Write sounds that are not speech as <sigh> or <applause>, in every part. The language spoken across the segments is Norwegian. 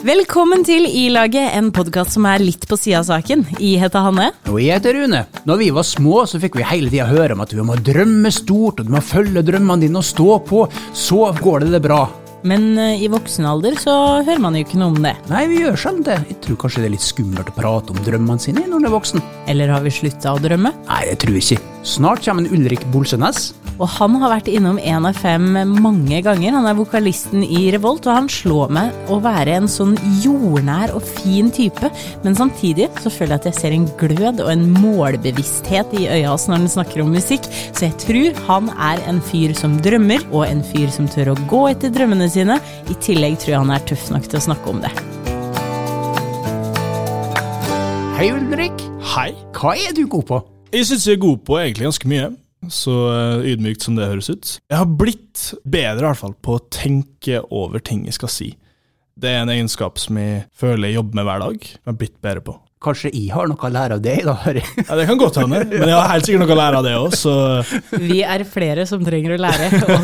Velkommen til I-laget, en podkast som er litt på sida av saken. Jeg heter Hanne. Og jeg heter Rune. Når vi var små, så fikk vi hele tida høre om at du må drømme stort, og du må følge drømmene dine og stå på. Så går det det bra. Men eh, i voksen alder så hører man jo ikke noe om det. Nei, vi gjør sjelden det. Jeg tror kanskje det er litt skummelt å prate om drømmene sine når man er voksen. Eller har vi slutta å drømme? Nei, det tror jeg ikke. Snart kommer en Ulrik Bolsenes. Og han har vært innom én av fem mange ganger. Han er vokalisten i Revolt, og han slår meg å være en sånn jordnær og fin type. Men samtidig så føler jeg at jeg ser en glød og en målbevissthet i øya hans når han snakker om musikk. Så jeg tror han er en fyr som drømmer, og en fyr som tør å gå etter drømmene sine. I tillegg tror jeg han er tøff nok til å snakke om det. Hei, Ulrik. Hei. Hva er du god på? Jeg syns jeg er god på egentlig ganske mye. Så eh, ydmykt som det høres ut. Jeg har blitt bedre i hvert fall på å tenke over ting jeg skal si. Det er en egenskap som jeg føler jeg jobber med hver dag. Jeg har blitt bedre på. Kanskje jeg har noe å lære av deg, da. <laughs> Ja, Det kan godt hende, men jeg har helt sikkert noe å lære av det òg, så Vi er flere som trenger å lære å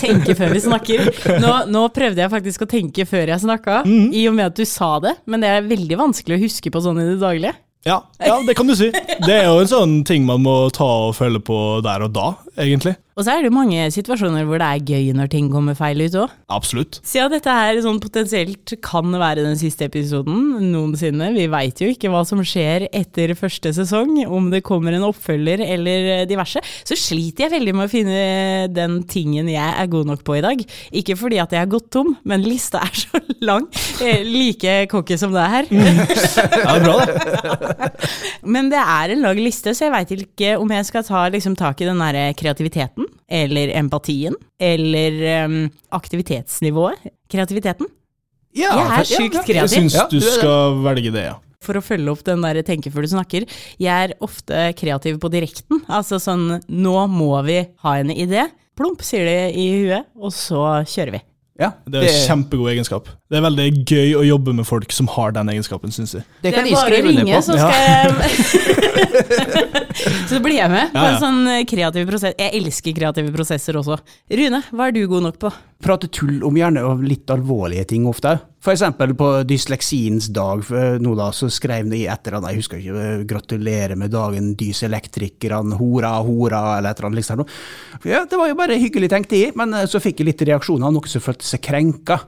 tenke før vi snakker. Nå, nå prøvde jeg faktisk å tenke før jeg snakka, i og med at du sa det, men det er veldig vanskelig å huske på sånn i det daglige. ja, ja, det kan du si. Det er jo en sånn ting man må ta og følge på der og da, egentlig. Og så er det jo mange situasjoner hvor det er gøy når ting kommer feil ut òg. Absolutt. Siden dette her sånn potensielt kan være den siste episoden noensinne, vi veit jo ikke hva som skjer etter første sesong, om det kommer en oppfølger eller diverse, så sliter jeg veldig med å finne den tingen jeg er god nok på i dag. Ikke fordi at jeg har gått tom, men lista er så lang. Eh, Like cocky som det er her. Ja, det er bra, det. Men det er en lang liste, så jeg veit ikke om jeg skal ta liksom, tak i den der kreativiteten, eller empatien, eller um, aktivitetsnivået. Kreativiteten. Ja, Jeg er sjukt ja. Jeg kreativ. syns du skal velge det, ja. For å følge opp den der tenke før du snakker. Jeg er ofte kreativ på direkten. Altså sånn nå må vi ha en idé. Plump, sier det i huet, og så kjører vi. Ja, Det er en kjempegod egenskap. Det er veldig gøy å jobbe med folk som har den egenskapen, syns jeg. det kan er bare å ringe, på. så skal jeg <laughs> Så blir jeg med på Ja, ja. en sånn kreativ prosess. Jeg elsker kreative prosesser også. Rune, hva er du god nok på? Prate tull om gjerne og litt alvorlige ting ofte. For eksempel på dysleksiens dag nå da, så skrev de et eller annet, jeg husker ikke, eh, 'gratulerer med dagen, dyselektrikerne, hora, hora', eller et eller annet liksom. Ja, det var jo bare hyggelig, tenkt i, men eh, så fikk jeg litt reaksjoner noen som følte seg krenka.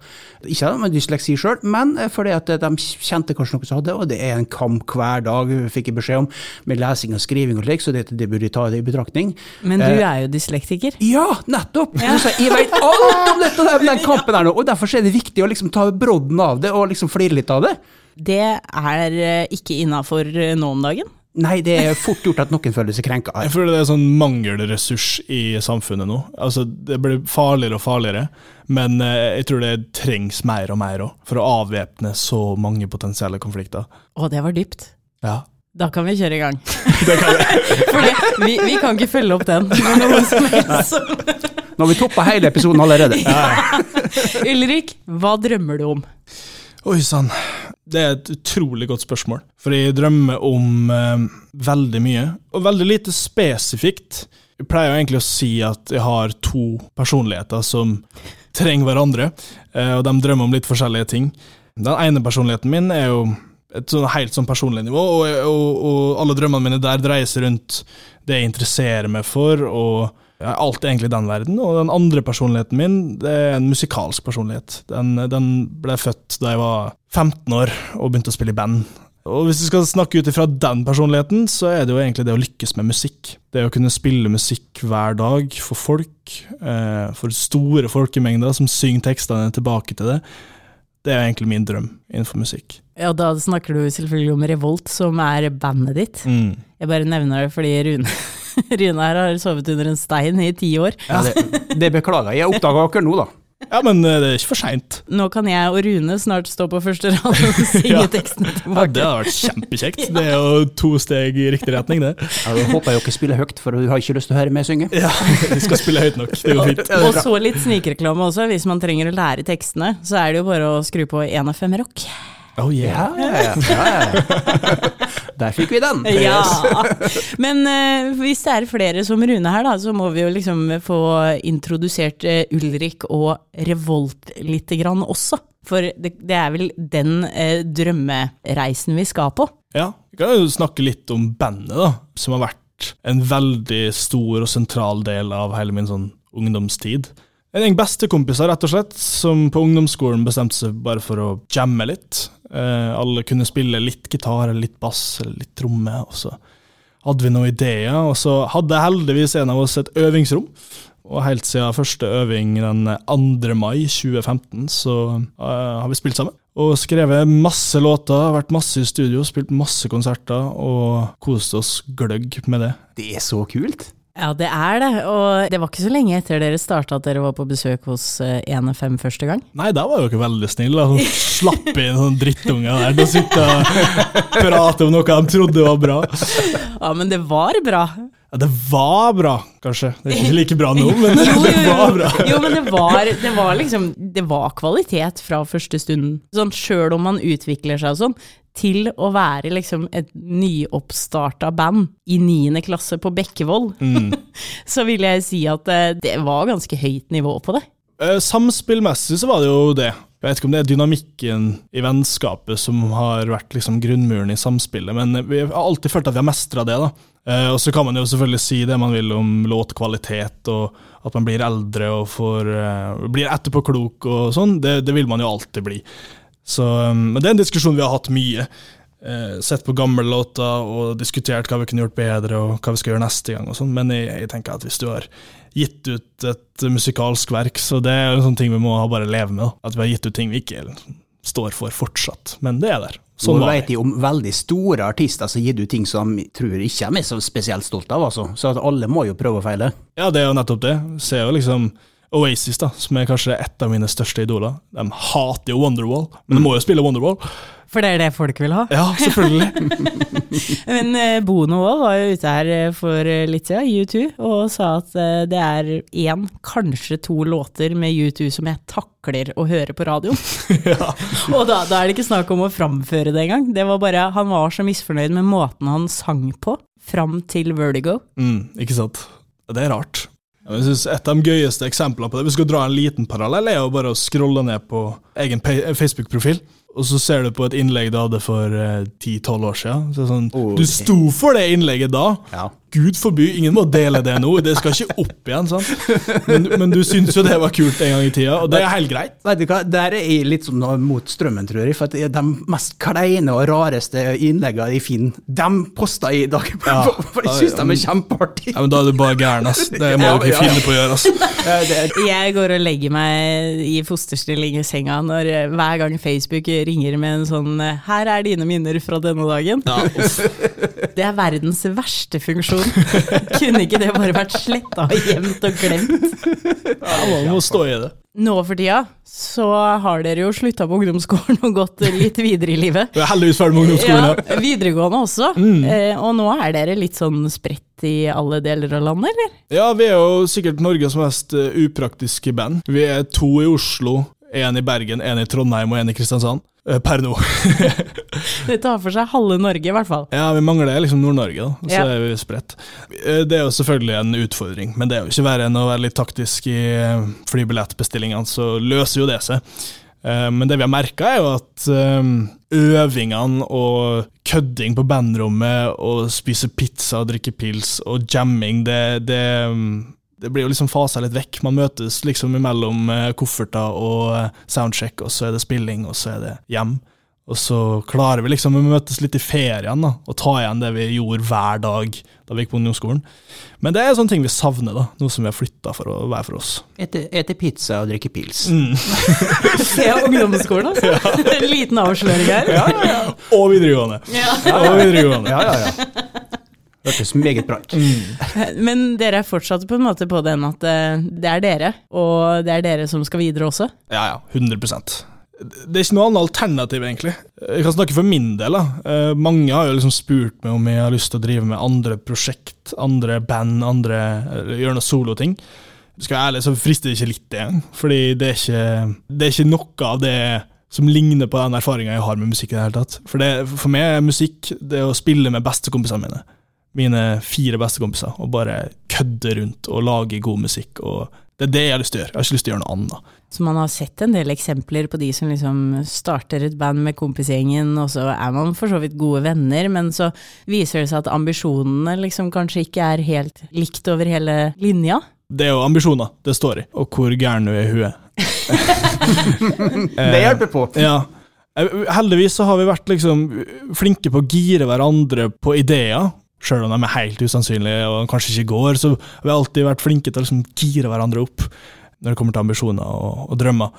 Ikke med dysleksi sjøl, men eh, fordi at eh, de kjente kanskje noe som hadde, og det er en kamp hver dag, fikk jeg beskjed om, med lesing og skriving og slik, så det, det burde jeg ta det i betraktning. Men du Eh, er jo dyslektiker. ja, nettopp! Ja. jeg vet alt om dette, den kampen her nå, og derfor er det viktig å liksom ta brodden av det og liksom flire litt av det. Det er ikke innafor nå om dagen. Nei, det er fort gjort at noen føler seg krenka. Jeg føler det er sånn mangelressurs i samfunnet nå. Altså, Det blir farligere og farligere, men eh, jeg tror det trengs mer og mer òg, for å avvæpne så mange potensielle konflikter. Å, det var dypt. Ja. Da kan vi kjøre i gang. For <laughs> det, <laughs> vi, vi kan ikke følge opp den med noe som helst. Nå har vi toppa hele episoden allerede. <laughs> Ulrik, hva drømmer du om? Oi sann. Det er et utrolig godt spørsmål. For jeg drømmer om eh, veldig mye, og veldig lite spesifikt. Jeg pleier jo egentlig å si at jeg har to personligheter som trenger hverandre, eh, og de drømmer om litt forskjellige ting. Den ene personligheten min er jo et sånn helt sånn personlig nivå, og, og, og alle drømmene mine der dreier seg rundt det jeg interesserer meg for, og ja, er alltid egentlig den verden. Og den andre personligheten min, det er en musikalsk personlighet. Den, den ble født da jeg var 15 år og begynte å spille i band. Og hvis vi skal snakke ut ifra den personligheten, så er det jo egentlig det å lykkes med musikk. Det å kunne spille musikk hver dag for folk, eh, for store folkemengder som synger tekstene tilbake til det. Det er egentlig min drøm innenfor musikk. Ja, Da snakker du selvfølgelig om Revolt, som er bandet ditt. Mm. Jeg bare nevner det fordi Rune, <laughs> Rune her har sovet under en stein i ti år. Ja, det, det beklager jeg. Jeg oppdaga akkurat nå, da. Ja, men eh, det er ikke for seint. Nå kan jeg og Rune snart stå på første rad og <laughs> synge Ja. tekstene Ja, det hadde vært kjempekjekt. <laughs> Det er jo to steg i riktig retning, det. Ja, da håper jeg dere spiller høyt, for du har ikke lyst til å høre meg synge. Ja, Vi skal spille høyt nok. Det går fint. Og så litt snikreklame også, hvis man trenger å lære tekstene, så er det jo bare å skru på 1 av 5 rock. Oh Ja, ja, ja. ja, ja. <laughs> Der fikk vi den. Ja. <laughs> Men uh, hvis det er flere som Rune her, da, så må vi jo liksom få introdusert uh, Ulrik og Revolt lite grann også. For det, det er vel den uh, drømmereisen vi skal på. Ja, vi kan jo snakke litt om bandet, da, som har vært en veldig stor og sentral del av hele min sånn ungdomstid. En gjeng bestekompiser, rett og slett, som på ungdomsskolen bestemte seg bare for å jamme litt. Eh, alle kunne spille litt gitar, litt bass, litt tromme, og så hadde vi noen ideer, og så hadde heldigvis en av oss et øvingsrom. Og helt siden første øving den 2. mai 2015, så uh, har vi spilt sammen. Og skrevet masse låter, vært masse i studio, spilt masse konserter og kost oss gløgg med det. Det er så kult. Ja, det er det. Og det var ikke så lenge etter dere starta at dere var på besøk hos 1FM eh, første gang. Nei, da var jo ikke veldig snille. Sånn slapp inn sånne drittunger der. og sitte og prate om noe de trodde var bra. Ja, men det var bra. Ja, det var bra, kanskje. Det er ikke like bra nå, men <laughs> det var bra. Jo, men det var, det var, liksom Det var kvalitet fra første stund. Sånn sjøl om man utvikler seg og sånn, til å være liksom et nyoppstarta band i niende klasse på Bekkevoll, mm. <laughs> så vil jeg si at eh, det var ganske høyt nivå på det. Eh, samspillmessig så var det jo det. Jeg vet ikke om det er dynamikken i vennskapet som har vært liksom grunnmuren i samspillet, men vi har alltid følt at vi har mestra det. da. Eh, og så kan man jo selvfølgelig si det man vil om låtkvalitet, og at man blir eldre og får, blir etterpåklok og sånn. Det, det, vil man jo alltid bli. Så, um, men det er en diskusjon vi har hatt mye. Eh, sett på gamle låter og diskutert hva vi kunne gjort bedre og hva vi skal gjøre neste gang. og sånn, Men jeg, jeg, tenker at hvis du har gitt ut et musikalsk verk, så det er en sånn ting vi må bare leve med. Da. At vi har gitt ut ting vi ikke står for fortsatt. Men det er der. Sånn Nå vet jeg om veldig store artister som gir du ting som de tror ikke de er så spesielt stolt av. altså. Så alle må jo prøve å feile. Ja, det er jo nettopp det. Ser jo liksom Oasis, da, som er kanskje et av mine største idoler, de hater jo Wonderwall, men de må jo spille Wonderwall. For det er det folk vil ha? Ja, selvfølgelig. <laughs> men uh, Bono òg var jo ute her eh, for eh, litt siden, U2, og sa at det er én, kanskje to låter med U2 som jeg takler å høre på radio. <laughs> ja. og da, da, er det ikke snakk om å framføre det engang. Det var bare, Han var så misfornøyd med måten han sang på, fram til Vertigo. Mm, ikke sant. Det er rart. Jeg synes Et av de gøyeste eksemplene på det, vi skal dra en liten parallell, er jo bare å scrolle ned på egen Facebook-profil. Og så ser du på et innlegg du hadde for eh, ti-tolv uh, år siden. Så sånn, oh, Du sto for det innlegget da! Ja. Gud forby, ingen må dele det nå. Det skal ikke opp igjen. sånn. Men, men du syns jo det var kult en gang i tida, og det er helt greit. Vet du hva, Der er jeg litt sånn mot strømmen, tror jeg. For de mest kleine og rareste innleggene jeg finner, de poster jeg i dag. Ja. <laughs> For jeg syns de er kjempeartige. Ja, men da er du bare gæren, ass. <laughs> Det må du ikke finne på å gjøre, ass. <laughs> Jeg går og legger meg i fosterstilling i senga når hver gang Facebook ringer med en sånn 'Her er dine minner fra denne dagen'. Ja, det er verdens verste funksjon person. <laughs> Kunne ikke det bare vært sletta og gjemt og glemt? Ja, Man må stå i det. Nå for tida så har dere jo slutta på ungdomsskolen og gått litt videre i livet. Du er heldigvis ferdig med ungdomsskolen. Ja, videregående også. Mm. Eh, og nå er dere litt sånn spredt i alle deler av landet, eller? Ja, vi er jo sikkert Norges mest uh, upraktiske band. Vi er to i Oslo, én i Bergen, én i Trondheim og én i Kristiansand. Eh, per nå. <laughs> det tar for seg halve Norge, i hvert fall. Ja, vi mangler liksom Nord-Norge, da. Så ja. er vi spredt. Eh, det er jo selvfølgelig en utfordring, men det er jo ikke verre enn å være litt taktisk i eh, flybillettbestillingene, så løser jo det seg. Men det vi har merka, er jo at øvingene og kødding på bandrommet og spise pizza og drikke pils og jamming, det, det det blir jo liksom fasa litt vekk. Man møtes liksom mellom eh, kofferter og eh, soundcheck, og så er det spilling, og så er det hjem. Og så klarer vi liksom å møtes litt i ferien da, og ta igjen det vi gjorde hver dag da vi gikk på ungdomsskolen. Men det er sånne ting vi savner, da, noe som vi har flytta for å være for oss. Ete, pizza og drikke pils. Mm. <laughs> ja, ungdomsskolen, altså. <laughs> Ja. En liten avsløring her. Ja, ja, ja. Og videregående. Ja. Og videregående. Ja, ja, ja. <laughs> Hørtes meget bra ut. Mm. <laughs> Men dere er fortsatt på en måte på den at eh, det er dere, og det er dere som skal videre også? Ja, ja. 100% det er ikke noe annet alternativ, egentlig. Jeg kan snakke for min del. da. Eh, mange har jo liksom spurt meg om jeg har lyst til å drive med andre prosjekt, andre band, andre, gjøre noe soloting. Skal jeg være ærlig, så frister det ikke litt det engang. Fordi det er, ikke, det er ikke noe av det som ligner på den erfaringa jeg har med musikk. i det hele tatt. For, det, for meg er musikk det å spille med bestekompisene mine mine fire bestekompiser og bare kødde rundt og lage god musikk og Det er det jeg har lyst til å gjøre. Jeg har ikke lyst til å gjøre noe annet. Så man har sett en del eksempler på de som liksom starter et band med kompisgjengen, og så er man for så vidt gode venner, men så viser det seg at ambisjonene liksom kanskje ikke er helt likt over hele linja. Det er jo ambisjoner det står i, og hvor gæren du er i huet. <laughs> Det hjelper på. Ja. Eh, Heldigvis så har vi vært liksom flinke på å gire hverandre på ideer. Sjøl om de er helt usannsynlige og kanskje ikke går, så har vi alltid vært flinke til å liksom gire hverandre opp når det kommer til ambisjoner og, og drømmer.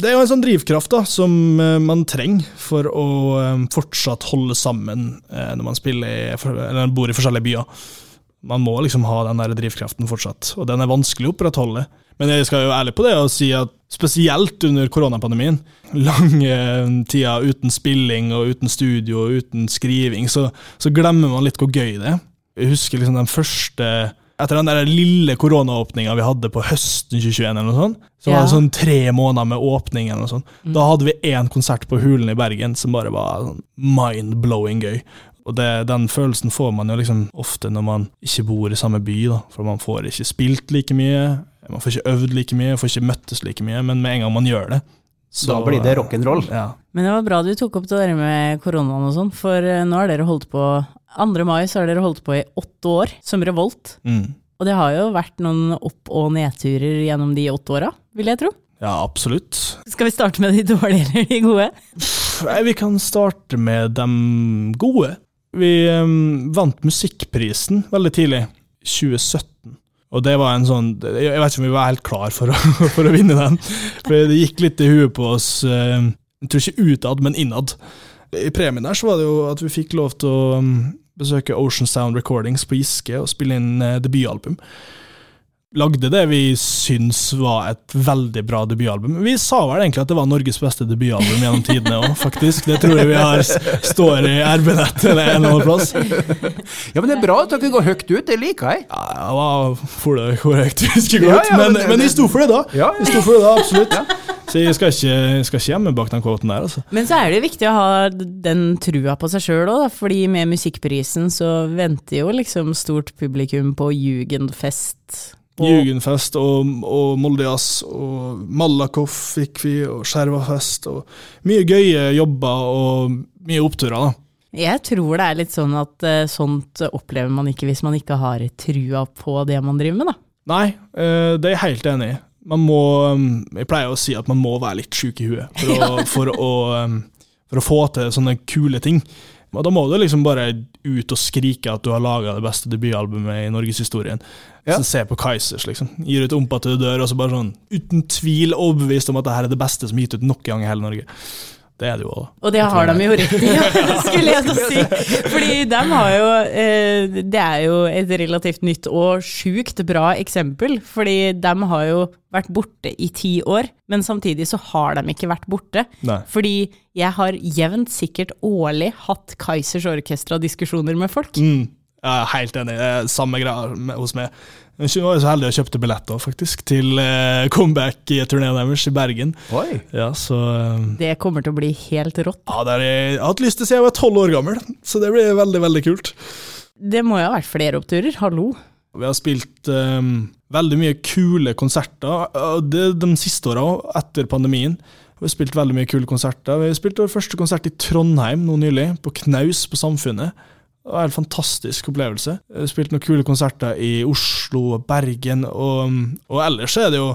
Det er jo en sånn drivkraft da, som eh, man trenger for å eh, fortsatt holde sammen eh, når man spiller eller bor i forskjellige byer. Man må liksom ha den der drivkraften fortsatt, og den er vanskelig å opprettholde. Men jeg skal jo ærlig på det og si at spesielt under koronapandemien, lange tider uten spilling og uten studio og uten skriving, så, så glemmer man litt hvor gøy det er. Jeg husker liksom den første etter den der lille koronaåpninga vi hadde på høsten 2021, eller noe sånt, så var det sånn tre måneder med åpning. eller noe sånt. Da hadde vi én konsert på Hulen i Bergen som bare var sånn mind-blowing gøy. Og det, Den følelsen får man jo liksom ofte når man ikke bor i samme by, da, for man får ikke spilt like mye, man får ikke øvd like mye, får ikke møttes like mye, men med en gang man gjør det, så Da blir det rock'n'roll. Ja. Men det var bra du tok opp det der med koronaen og sånn, for eh, nå har dere holdt på 2. mai så har dere holdt på i åtte år som Revolt. Mm. Og det har jo vært noen opp- og nedturer gjennom de åtte åra, vil jeg tro. ja, absolutt. Skal vi starte med de dårlige eller de gode? Nei, vi kan starte med de gode. Vi um, vant Musikkprisen veldig tidlig, 2017. Og det var en sånn Jeg vet ikke om vi var helt klar for å, <laughs> for å vinne den. For det gikk litt i huet på oss, eh, jeg tror ikke utad, men innad. I premien der så var det jo at vi fikk lov til å besøke Ocean Sound Recordings på Giske og spille inn eh, debutalbum. Lagde det vi syns var et veldig bra debutalbum. Vi sa vel egentlig at det var Norges beste debutalbum gjennom tidene òg, faktisk. Det tror jeg vi har står i RB-nett eller en eller annen plass. <laughs> Ja, men det er bra at dere går høyt ut, det liker jeg. Ja, det var for det korrekt, jeg husker Ja, godt, ut, men, men- men sto for det da. Ja, Vi sto for det da, absolutt. <laughs> Så jeg skal ikke, jeg skal ikke hjemme bak den kvoten der, altså. Men så er det viktig å ha den trua på seg sjøl òg, fordi med Musikkprisen så venter jo liksom stort publikum på Jugendfest. Jugendfest og, og Moldejazz og Malakoff fikk vi, og Skjervafest og mye gøye jobber og mye oppturer, da. Jeg tror det er litt sånn at eh, sånt opplever man ikke hvis man ikke har trua på det man driver med, da. Nei, eh, det er jeg helt enig i. Man må um, Jeg pleier å si at man må være litt sjuk i huet for å, <laughs> for å, um, for å få til sånne kule ting. Og da må du liksom bare ut og skrike at du har laga det beste debutalbumet i norgeshistorien. Ja. Så se på Kaizers, liksom. Gir ut Ompa til du dør, og så bare sånn uten tvil overbevist om at det her er det beste som er gitt ut noen gang i hele Norge. Det er det jo òg. Og det har de jo rett i, <laughs> skulle jeg da si. Fordi de har jo eh, Det er jo et relativt nytt og sjukt bra eksempel. Fordi de har jo vært borte i ti år, men samtidig så har de ikke vært borte. Nei. Fordi jeg har jevnt sikkert årlig hatt Kaizers Orkestra-diskusjoner med folk. Mm. Jeg er helt enig. Det er samme greia hos meg. Jeg var jo så heldig å kjøpte billetter faktisk, til eh, comeback i turneen deres i Bergen. Oi. Ja, så eh, Det kommer til å bli helt rått. Ja, det har jeg, har hatt lyst til å si jeg var tolv år gammel, så det blir veldig, veldig kult. Det må jo ha vært flere oppturer, hallo. Vi har spilt um, veldig mye kule konserter og det, de siste åra, etter pandemien. Vi har spilt veldig mye kule konserter. Vi har spilt vår første konsert i Trondheim nå nylig, på Knaus på Samfunnet. Det var en fantastisk opplevelse. Jeg spilte spilt noen kule konserter i Oslo og Bergen, og, ellers er det jo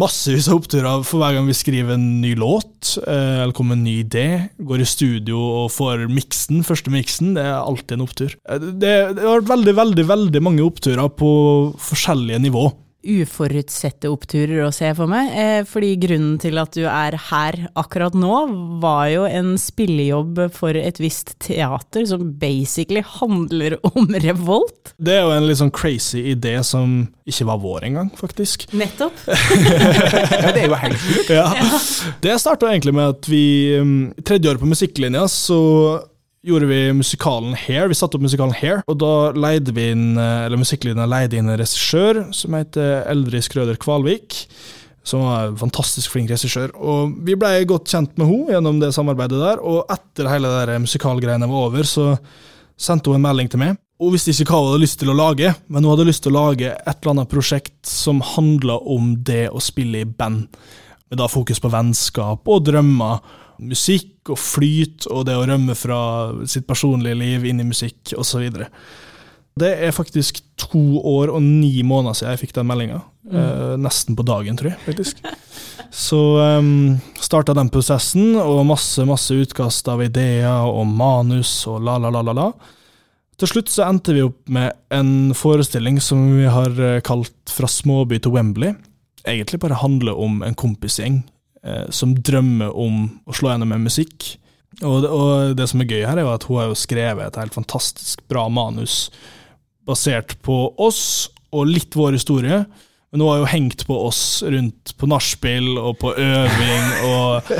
massevis av oppturer for hver gang vi skriver en ny låt, eh, eller kommer en ny idé, går i studio og får miksen, første miksen. Det er alltid en opptur. Eh, Det, det har vært veldig, veldig, veldig mange oppturer på forskjellige nivå. Uforutsette oppturer å se for meg. Eh, fordi grunnen til at du er her akkurat nå, var jo en spillejobb for et visst teater som basically handler <laughs> om revolt. Det er jo en litt sånn crazy idé som ikke var vår engang, faktisk. Nettopp. <laughs> Ja, det er jo helt sjukt. <laughs> Ja. Det starta egentlig med at vi um, tredje året på musikklinja så gjorde vi musikalen Hair. Vi satte opp musikalen Hair, og da leide vi inn eh, eller musikklinja leide inn en regissør som heter Eldris Krøder Kvalvik. Som var en fantastisk flink regissør. Og vi ble godt kjent med henne gjennom det samarbeidet der. Og etter hele det musikalgreiene var over, så sendte hun en melding til meg Hun visste ikke hva hun hadde lyst til å lage, men hun hadde lyst til å lage et eller annet prosjekt som handla om det å spille i band, med da fokus på vennskap og drømmer, musikk og flyt og det å rømme fra sitt personlige liv inn i musikk osv. Det er faktisk to år og ni måneder siden jeg fikk den meldinga. Mm. Eh, nesten på dagen, tror jeg. faktisk. <laughs> Så um, ehm, starta den prosessen, og masse masse utkast av ideer og manus og la, la, la, la. la. Til slutt så endte vi opp med en forestilling som vi har eh, kalt Fra småby til Wembley. Egentlig bare handler om en kompisgjeng som drømmer om å slå gjennom med musikk. Og og det, som er gøy her, er jo at hun har jo skrevet et helt fantastisk bra manus basert på oss og litt vår historie. Men hun har jo hengt på oss rundt på nachspiel og på øving og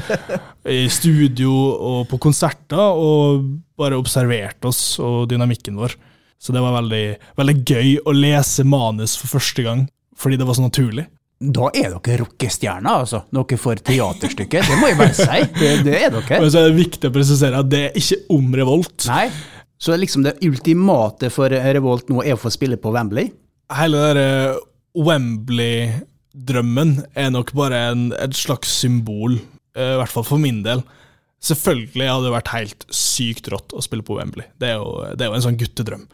i studio og på konserter, og bare observert oss og dynamikken vår. Så det var veldig, veldig gøy å lese manus for første gang, fordi det var så naturlig. Da er dere rockestjerner, altså. Dere får teaterstykket, Det må jeg bare si. Det, det er dere. Men så er det viktig å presisere at det er ikke om Revolt. Nei. Så liksom det ultimate for Revolt nå er å få spille på Wembley? Hele den Wembley-drømmen er nok bare en, et slags symbol, eh, i hvert fall for min del. Selvfølgelig hadde det vært helt sykt rått å spille på Wembley. Det er, jo, det er jo en sånn guttedrøm.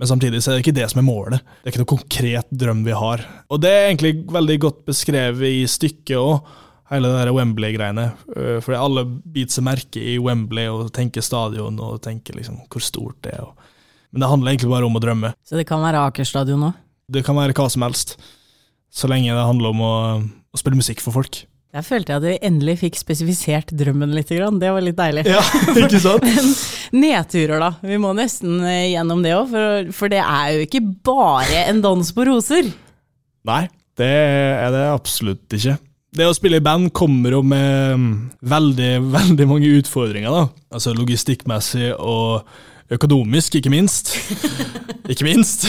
Men samtidig så er det ikke det som er målet. Det er ikke noe konkret drøm vi har. Og det er egentlig veldig godt beskrevet i stykket òg, hele det Wembley-greiene. Fordi alle biter seg merke i Wembley og tenker stadion og tenker liksom hvor stort det er. Men det handler egentlig bare om å drømme. Så det kan være Aker stadion òg? Det kan være hva som helst, så lenge det handler om å, å spille musikk for folk. Der følte jeg at vi endelig fikk spesifisert drømmen litt. Det var litt deilig. Ja, <laughs> ikke sant? nedturer, da. Vi må nesten eh, gjennom det òg, for, for, det er jo ikke bare en dans på roser. Nei, det er det absolutt ikke. Det å spille i band kommer jo med mm, veldig, <laughs> veldig mange utfordringer, da. Altså logistikkmessig og Økonomisk, ikke minst. <laughs> ikke minst.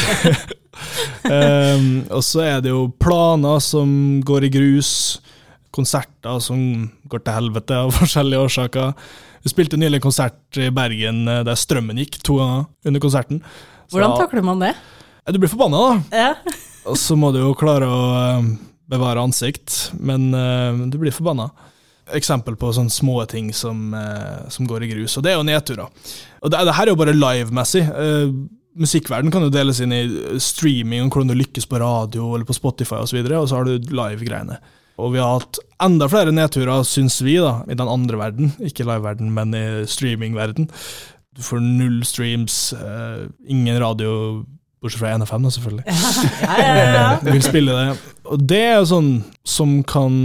um, og så er det jo planer som går i grus, konserter som går til helvete av <laughs> forskjellige årsaker. Vi spilte nylig konsert i Bergen eh, der strømmen gikk to ganger under konserten. Så, Hvordan takler man det? Du blir forbanna, da. Ja. <laughs> og så må du jo klare å eh, bevare ansikt, men uh, du blir forbanna eksempel på sånne små ting som, uh, som, går i grus, og det er jo nedturer. Og det, det her er jo bare livemessig. Uh, musikkverden kan jo deles inn i streaming, og hvordan du lykkes på radio eller på Spotify osv., og, så videre, og så har du live-greiene. Og vi har hatt enda flere nedturer, syns vi, da, i den andre verden. Ikke live-verden, men i streaming-verden. Du får null streams, eh, ingen radio Bortsett fra NFM, da, selvfølgelig. <laughs> Ja, ja, ja, du vil spille det. Og det er sånn som kan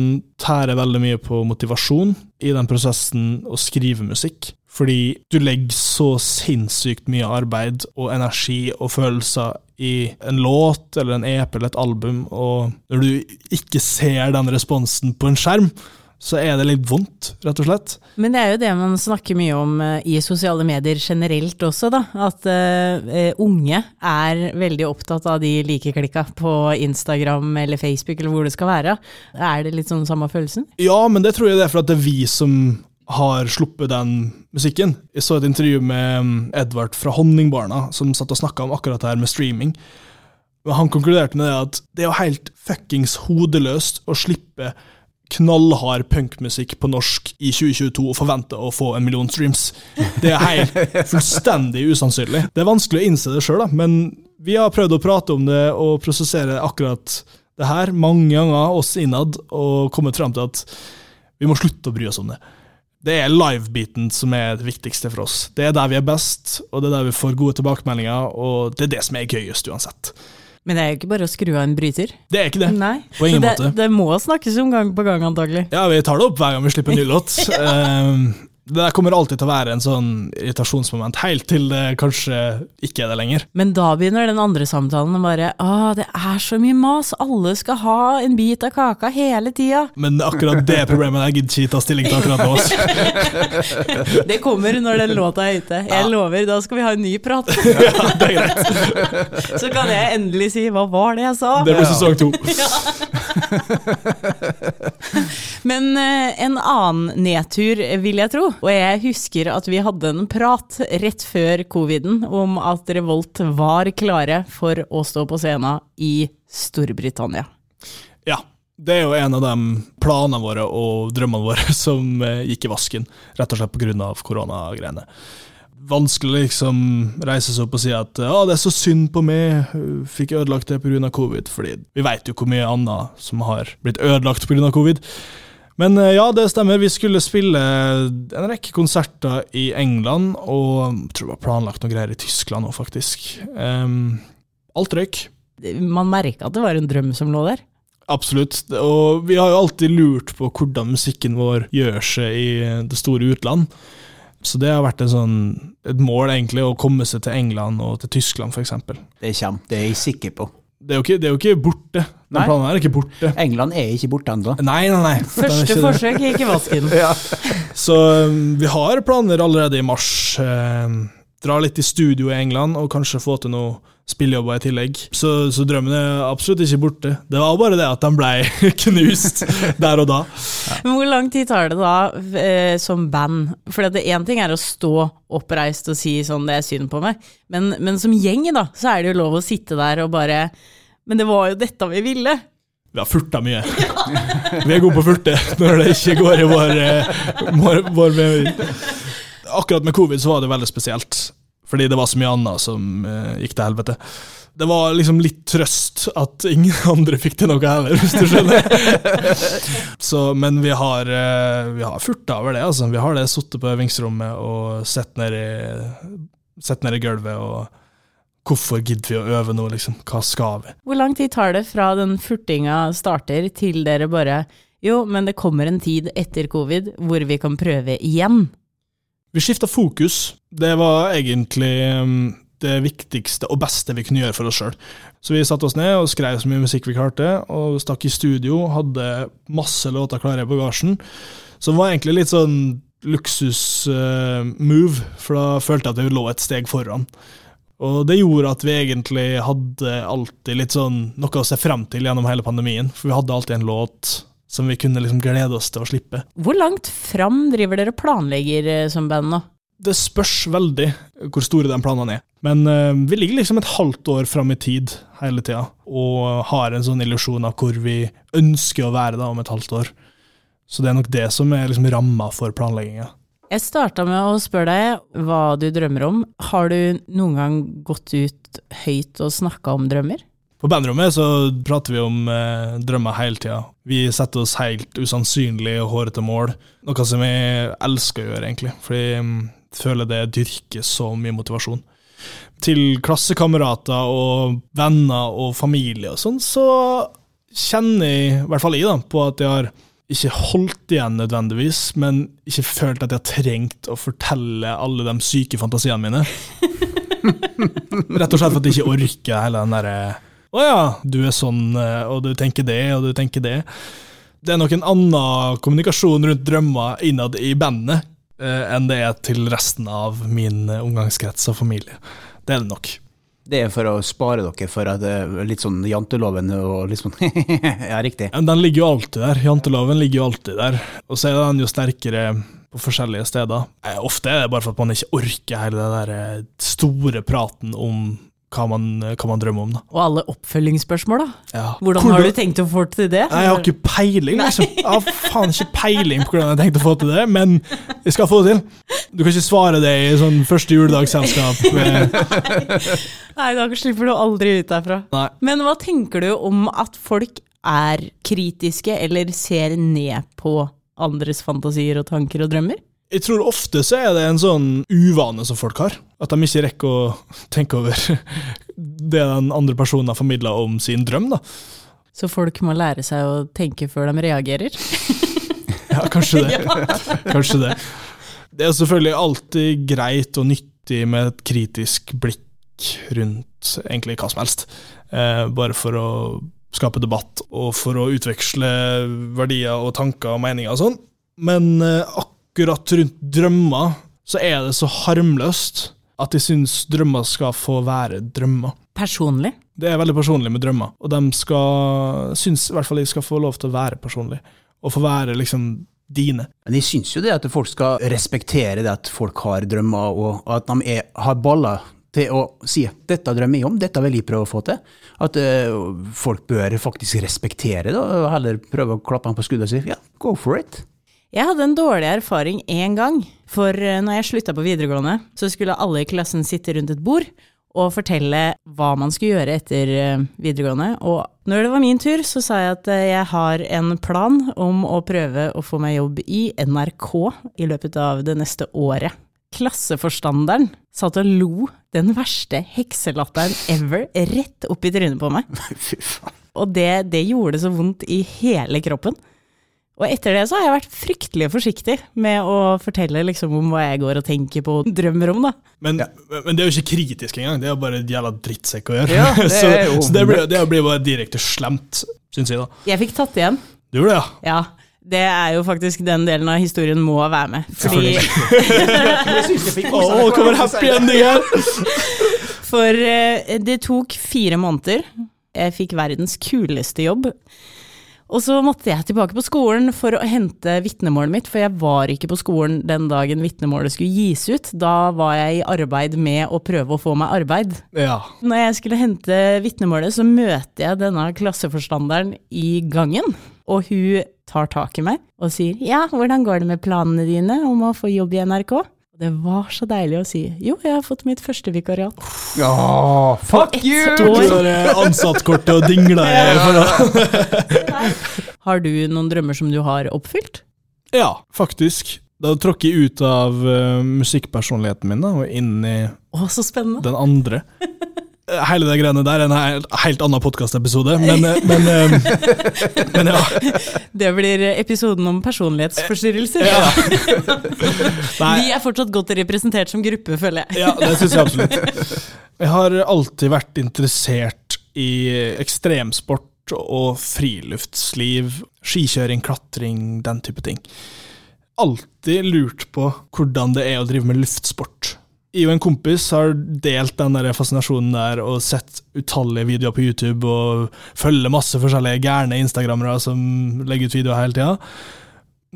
tære veldig mye på motivasjon i den prosessen å skrive musikk. Fordi du legger så sinnssykt mye arbeid og energi og følelser i en låt eller en EP eller et album, og når du ikke ser den responsen på en skjerm, så er det litt vondt, rett og slett. Men det er jo det man snakker mye om uh, i sosiale medier generelt også, da. At uh, unge er veldig opptatt av de likeklikka på Instagram eller Facebook eller hvor det skal være. Er det litt sånn samme følelsen? Ja, men det tror jeg det er for at det er vi som har sluppet den musikken. Jeg så et intervju med um, Edvard fra Honningbarna, som satt og snakka om akkurat det her med streaming. Han konkluderte med det at det er jo helt fuckings hodeløst å slippe knallhard punkmusikk på norsk i 2022 og forvente å få en million streams. Det er helt <laughs> fullstendig usannsynlig. Det er vanskelig å innse det sjøl, men vi har prøvd å prate om det og prosessere akkurat det her mange ganger, oss innad, og kommet fram til at vi må slutte å bry oss om det. Det er live-biten som er det viktigste for oss. Det er der vi er best, og det er der vi får gode tilbakemeldinger, og det er det som er gøyest uansett. Men det er jo ikke bare å skru av en bryter. Det er ikke det. Nei. På ingen det, måte. Det må snakkes om gang på gang, antagelig. Ja, vi tar det opp hver gang vi slipper en ny låt. <laughs> ja. um, det der kommer alltid til å være en sånn irritasjonsmoment, helt til det kanskje ikke er det lenger. Men da begynner den andre samtalen å bare Å, det er så mye mas, alle skal ha en bit av kaka hele tida. Men akkurat det problemet der gidder ikke ta stilling til akkurat nå. <laughs> det kommer når den låta er ute. Jeg ja. lover, da skal vi ha en ny prat. <laughs> ja, det er greit. <laughs> så kan jeg endelig si hva var det jeg sa? Det blir sesong to. <laughs> Men eh, en annen nedtur, vil jeg tro. Og jeg husker at vi hadde en prat rett før coviden om at Revolt var klare for å stå på scenen i Storbritannia. Ja. Det er jo en av de planene våre og drømmene våre <laughs> som eh, gikk i vasken, rett og slett pga. koronagreiene. Vanskelig liksom reise seg opp og si at ja, det er så synd på meg, fikk ødelagt det pga. covid, fordi vi vet jo hvor mye annet som har blitt ødelagt pga. covid. Men eh, ja, det stemmer. Vi skulle spille en rekke konserter i England, og jeg tror det var planlagt noe greier i Tyskland òg, faktisk. Um, alt røyk. Man merka at det var en drøm som lå der. Absolutt, og vi har jo alltid lurt på hvordan musikken vår gjør seg i det store utland. Så det har vært sånn, et mål, egentlig, å komme seg til England og til Tyskland, f.eks. Det kommer, det er jeg sikker på. Det er jo ikke, det er jo ikke borte. Den Nei. planen er ikke borte. England er ikke borte ennå. Nei, nei, nei. er Første forsøk gikk i vasken. <laughs> Så um, vi har planer allerede i mars. Eh, dra litt i studio i England og kanskje få til noe spillejobber i tillegg. Så, så drømmen er absolutt ikke borte. Det var bare det at den ble <laughs> knust der og da. <laughs> Men hvor lang tid tar det da eh, som band? For én ting er å stå oppreist og si sånn 'det er synd på meg', men, men som gjeng da, så er det jo lov å sitte der og bare 'men det var jo dette vi ville'. Vi har furta mye. Vi er gode på å furte <laughs> når det ikke går i vår, eh, vår, vår mening. Akkurat med covid så var det veldig spesielt, fordi det var så mye annet som eh, gikk til helvete. Det var liksom litt trøst at ingen <laughs> andre fikk til noe heller, hvis du skjønner. <laughs> Så, men vi har, eh, har furta over det, altså. Vi har det sittet på øvingsrommet og sett ned i, sett ned i gulvet og Hvorfor gidder vi å øve nå, liksom? Hva skal vi? Hvor lang tid tar det fra den furtinga starter til dere bare Jo, men det kommer en tid etter covid hvor vi kan prøve igjen. Vi skifta fokus. Det var egentlig um, det viktigste og beste vi kunne gjøre for oss sjøl. Så vi satte oss ned og skrev så mye musikk vi klarte, og stakk i studio, hadde masse låter klare i bagasjen. Så det var egentlig litt sånn luksus-move, for da følte jeg at vi lå et steg foran. Og det gjorde at vi egentlig hadde alltid litt sånn noe å se frem til gjennom hele pandemien, for vi hadde alltid en låt som vi kunne liksom glede oss til å slippe. Hvor langt fram driver dere planlegger eh, som band nå? Det spørs veldig hvor store de planene er. Men eh, vi ligger liksom et halvt år fram i tid hele tida, og har en sånn illusjon av hvor vi ønsker å være da om et halvt år. Så det er nok det som er liksom ramma for planlegginga. Jeg starta med å spørre deg hva du drømmer om. Har du noen gang gått ut høyt og snakka om drømmer? På bandrommet så prater vi om eh, drømmer hele tida. Vi setter oss helt usannsynlig og hårete mål, noe som jeg elsker å gjøre, egentlig. Fordi jeg mm, føler det dyrker så mye motivasjon. Til klassekamerater og venner og familie og sånn, så kjenner jeg, i hvert fall jeg, da, på at jeg har ikke holdt igjen nødvendigvis, men ikke følt at jeg har trengt å fortelle alle de syke fantasiene mine. <laughs> Rett og slett for at jeg ikke orker hele den derre Å ja, du er sånn, eh, og du tenker det, og du tenker det. Det er nok en annen kommunikasjon rundt drømmer innad i bandet eh, enn det er til resten av min eh, omgangskrets og familie. Det er det nok. Det er for å spare dere for at litt sånn janteloven og litt sånn <laughs> Ja, riktig. Men den ligger jo alltid der. Janteloven ligger jo alltid der. Og så er den jo sterkere på forskjellige steder. Ofte er det bare for at man ikke orker hele den der store praten om hva man, hva man drømmer om. da. Og alle oppfølgingsspørsmål, da? Ja. Hvordan har du tenkt å få til det? Nei, Jeg har ikke peiling, liksom. Jeg har faen ikke peiling på hvordan jeg har tenkt å få til det, men jeg skal få det til. Du kan ikke svare det i sånn første juledagsselskap. eh, Nei, da slipper du aldri ut derfra. Nei. Men hva tenker du om at folk er kritiske eller ser ned på andres fantasier og tanker og drømmer? Jeg tror ofte så er det en sånn uvane som folk har. At de ikke rekker å tenke over <laughs> det den andre personen har formidla om sin drøm. da. Så folk må lære seg å tenke før de reagerer? <laughs> Ja, kanskje det. <laughs> Kanskje det. Det er selvfølgelig alltid greit og nyttig med et kritisk blikk rundt egentlig hva som helst. Eh, bare for å skape debatt og for å utveksle verdier og tanker og meninger og sånn. Men eh, akkurat rundt drømmer så er det så harmløst at jeg syns drømmer skal få være drømmer. Personlig? Det er veldig personlig med drømmer, og de skal, syns i hvert fall jeg skal få lov til å være personlig. og få være liksom dine. Men jeg syns jo det at folk skal respektere det at folk har drømmer, og at de er, har baller til å si 'dette drømmer jeg om, dette vil jeg prøve å få til'. At uh, folk bør faktisk respektere det, og heller prøve å klappe dem på skuddet og si 'ja, go for it'. Jeg hadde en dårlig erfaring én gang, for uh, når jeg slutta på videregående, så skulle alle i klassen sitte rundt et bord og fortelle hva man skulle gjøre etter uh, videregående. Og når det var min tur, så sa jeg at jeg har en plan om å prøve å få meg jobb i NRK i løpet av det neste året. Klasseforstanderen satt og lo den verste hekselatteren ever rett opp i trynet på meg. <laughs> Fy faen. Og det, det gjorde så vondt i hele kroppen. Og etter det så har jeg vært fryktelig forsiktig med å fortelle liksom om hva jeg går og tenker på og drømmer om, da. Men, men det er jo ikke kritisk engang, det er jo bare en jævla drittsekk å gjøre. Ja, <laughs> det så så det, blir, det blir bare direkte slemt, syns jeg, da. Jeg fikk tatt igjen. Du gjorde det, ja? Ja. Det er jo faktisk den delen av historien må være med. Fordi <laughs> Å, kommer happy ending her! For eh, det tok fire måneder. Jeg fikk verdens kuleste jobb. Og så måtte jeg tilbake på skolen for å hente vitnemålet mitt, for jeg var ikke på skolen den dagen vitnemålet skulle gis ut. Da var jeg i arbeid med å prøve å få meg arbeid. Ja. Når jeg skulle hente vitnemålet, så møter jeg denne klasseforstanderen i gangen. Og hun tar tak i meg og sier ja, hvordan går det med planene dine om å få jobb i NRK? Og det var så deilig å si jo, jeg har fått mitt første vikariat. Ja, fuck you! Det ansattkortet og dingla i for å <laughs> Har du noen drømmer som du har oppfylt? Ja, faktisk. Da tråkker jeg ut av uh, musikkpersonligheten min da, og inn i Å, så spennende. den andre. <laughs> Eh, Hele det greiene der er en helt, helt annen podkastepisode, men, eh, men, eh, men ja. <laughs> Det blir episoden om personlighetsforstyrrelser. ja. <laughs> Vi er fortsatt godt representert som gruppe, føler jeg. ja, det syns jeg absolutt. <laughs> Jeg har alltid vært interessert i ekstremsport og friluftsliv, skikjøring, klatring, den type ting. Alltid lurt på hvordan det er å drive med luftsport. Jeg og en kompis har delt den der fascinasjonen der og sett utallige videoer på YouTube og følger masse forskjellige gærne instagrammere som legger ut videoer hele tida.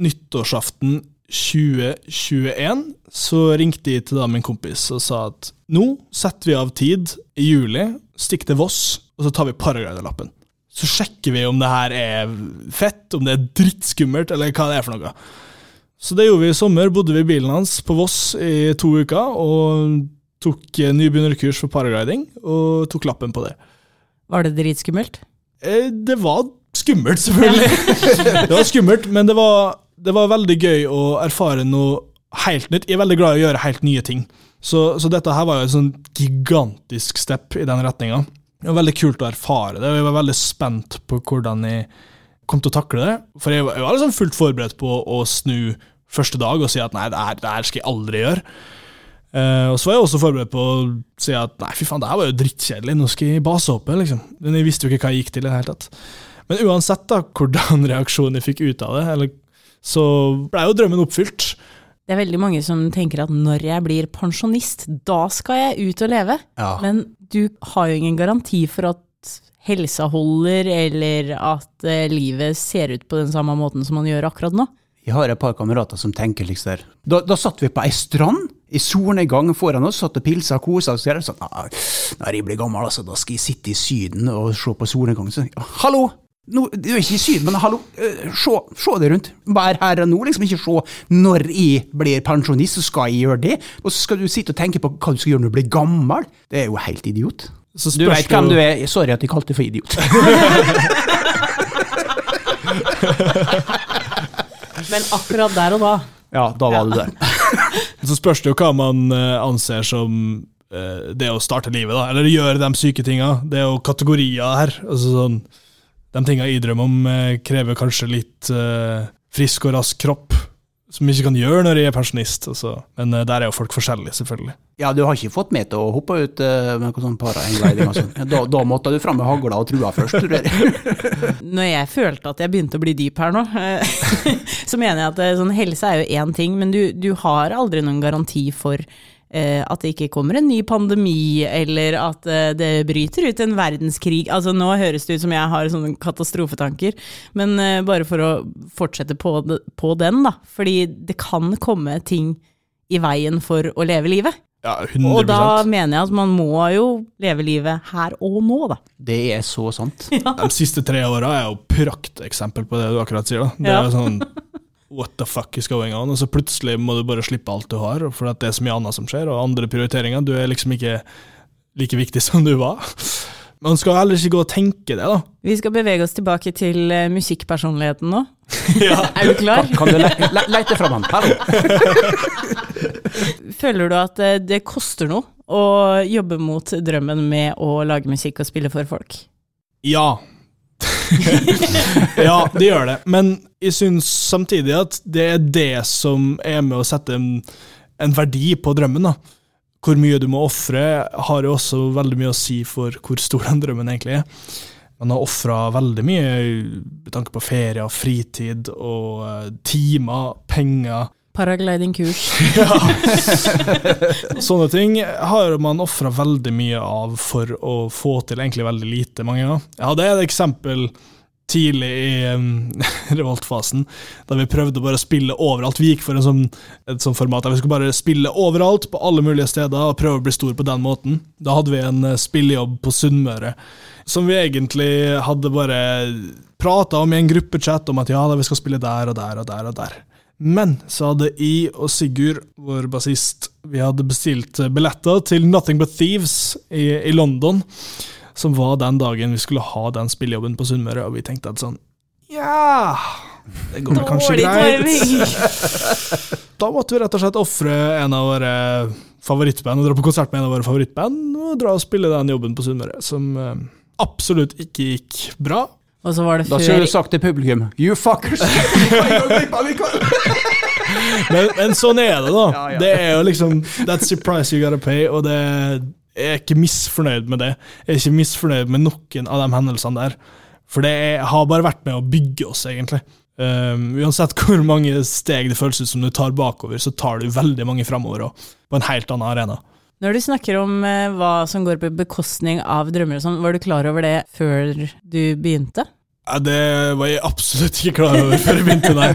Nyttårsaften 2021 så ringte jeg til da min kompis og sa at nå setter vi av tid i juli, stikk til Voss, og så tar vi paragliderlappen. Så sjekker vi om det her er fett, om det er drittskummelt, eller hva det er for noe. Så det gjorde vi i sommer. Bodde vi i bilen hans på Voss i to uker og tok eh, nybegynnerkurs for paragliding, og tok lappen på det. Var det dritskummelt? Eh, Det var skummelt, selvfølgelig. <laughs> det var skummelt, men det var, det var veldig gøy å erfare noe helt nytt. Jeg er veldig glad i å gjøre helt nye ting. Så, så dette her var jo et sånn gigantisk step i den retninga. Det var veldig kult å erfare det, og jeg var veldig spent på hvordan jeg kom til å takle det. For jeg var, jeg var liksom fullt forberedt på å snu første dag og si at nei, det her, det her skal jeg aldri gjøre. Uh, og så var jeg også forberedt på å si at nei, fy faen, det her var jo drittkjedelig, nå skal jeg basehoppe, liksom. Men jeg visste jo ikke hva jeg gikk til i det hele tatt. Men uansett da, hvordan <laughs> reaksjonen jeg fikk ut av det, eller, så ble jo drømmen oppfylt. Det er veldig mange som tenker at når jeg blir pensjonist, da skal jeg ut og leve. Ja. Men du har jo ingen garanti for at helsa holder, eller at eh, livet ser ut på den samme måten som man gjør akkurat nå. Jeg har et par kamerater som tenker liksom der. Da, da satt vi på ei strand i solnedgang foran oss, satt og pilsa og kosa oss. der, og Sånn, når jeg blir gammel, altså, da skal jeg sitte i Syden og se på solnedgang. Så, hallo! No, du er ikke i Syden, men hallo, se, se deg rundt. Vær her og nå, liksom ikke se når jeg blir pensjonist, så skal jeg gjøre det. Og så skal du sitte og tenke på hva du skal gjøre når du blir gammel. Det er jo helt idiot. Så Du veit hvem du er. Sorry at jeg kalte deg for idiot. <laughs> <laughs> Men akkurat der og da. Ja, da var du der. Så spørs det jo hva man eh, anser som eh, det å starte livet, da. Eller gjøre de syke tinga. Det er jo kategorier her. Altså sånn, De tinga jeg drømmer om, eh, krever kanskje litt frisk og rask kropp. Som ikke kan gjøre når jeg er pensjonist. Altså. Men uh, der er jo folk forskjellige, selvfølgelig. Ja, du har ikke fått meg til å hoppe ut uh, med noe sånn paragliding og sånn. Da, da måtte du fram med hagla og trua først. tror jeg. <laughs> Når jeg følte at jeg begynte å bli dyp her nå, eh, <laughs> så mener jeg at sånn, helse er jo én ting, men du, du har aldri noen garanti for at det ikke kommer en ny pandemi, eller at eh, det bryter ut en verdenskrig. Altså Nå høres det ut som jeg har sånne katastrofetanker, men eh, bare for å fortsette på, på den, da. Fordi det kan komme ting i veien for å leve livet. Ja, 100% Og da mener jeg at man må jo leve livet her og nå, da. Det er så sant. <laughs> De siste tre åra er jo prakteksempel på det du akkurat sier. da. Det Ja. er sånn <laughs> What the fuck is going on? Og så plutselig må du bare slippe alt du har, for at det er så mye annet som skjer, og andre prioriteringer. Du er liksom ikke like viktig <laughs> som du var. Man skal heller ikke gå og tenke det, da. Vi skal bevege oss tilbake til eh, musikkpersonligheten nå. <laughs> Ja. Er du klar? Kan du le le lete fram han? Hallo. <laughs> Føler du at eh, det koster noe å jobbe mot drømmen med å lage musikk og spille for folk? Ja. <laughs> ja, det gjør det. Men jeg syns samtidig at det er det som er med å sette en, en verdi på drømmen. da. Hvor mye du må ofre, har jo også veldig mye å si for hvor stor den drømmen egentlig er. Man har ofra veldig mye med tanke på ferie, fritid og eh, timer, penger. Paraglidingkurs. <laughs> <laughs> Sånne ting har man ofra veldig mye av for å få til egentlig veldig lite mange ganger. Jeg hadde et eksempel tidlig i um, <laughs> revoltfasen, da vi prøvde å bare spille overalt. Vi gikk for en sånn, et sånt format der vi skulle bare spille overalt, på alle mulige steder, og prøve å bli stor på den måten. Da hadde vi en eh, spillejobb på Sunnmøre, som vi egentlig hadde bare prata om i en gruppechat om at ja, da vi skal spille der og der og der og der. Men så hadde jeg og Sigurd, vår bassist, vi hadde bestilt billetter til Nothing But Thieves i, i London, som var den dagen vi skulle ha den spillejobben på Sunnmøre, og vi tenkte at sånn Ja, det går kanskje greit. <laughs> Da måtte vi rett og slett ofre en av våre favorittband, og dra på konsert med en av våre favorittband, og dra og spille den jobben på Sunnmøre, som eh, absolutt ikke gikk bra. Og så var det Da før skulle du sagt til publikum You fuckers! <laughs> Men, men sånn er det, da. Ja, ja. Det er jo liksom That's the price you gotta pay, og det jeg er ikke misfornøyd med det. Jeg er ikke misfornøyd med noen av de hendelsene der. For det er, har bare vært med å bygge oss, egentlig. Um, uansett hvor mange steg det føles ut som du tar bakover, så tar du veldig mange framover òg, på en helt annen arena. Når du snakker om eh, hva som går på bekostning av drømmer og sånn, var du klar over det før du begynte? Ja, det var jeg absolutt ikke klar over før jeg begynte nei.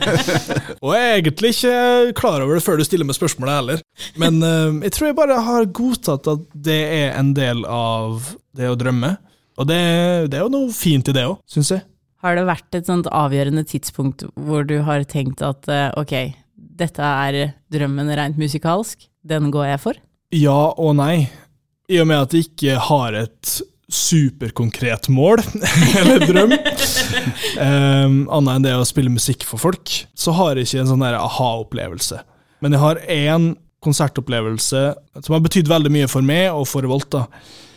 Og jeg er egentlig ikke klar over det før du stiller meg spørsmålet heller. Men uh, jeg tror jeg bare har godtatt at det er en del av det å drømme. Og det, det er jo noe fint i det òg, syns jeg. Har det vært et sånt avgjørende tidspunkt hvor du har tenkt at uh, ok, dette er drømmen rent musikalsk, den går jeg for? Ja og nei. I og med at jeg ikke har et superkonkret mål, <laughs> eller drøm, um, annet enn det å spille musikk for folk, så har jeg ikke en sånn aha-opplevelse. Men jeg har én konsertopplevelse som har betydd veldig mye for meg og for Revolta.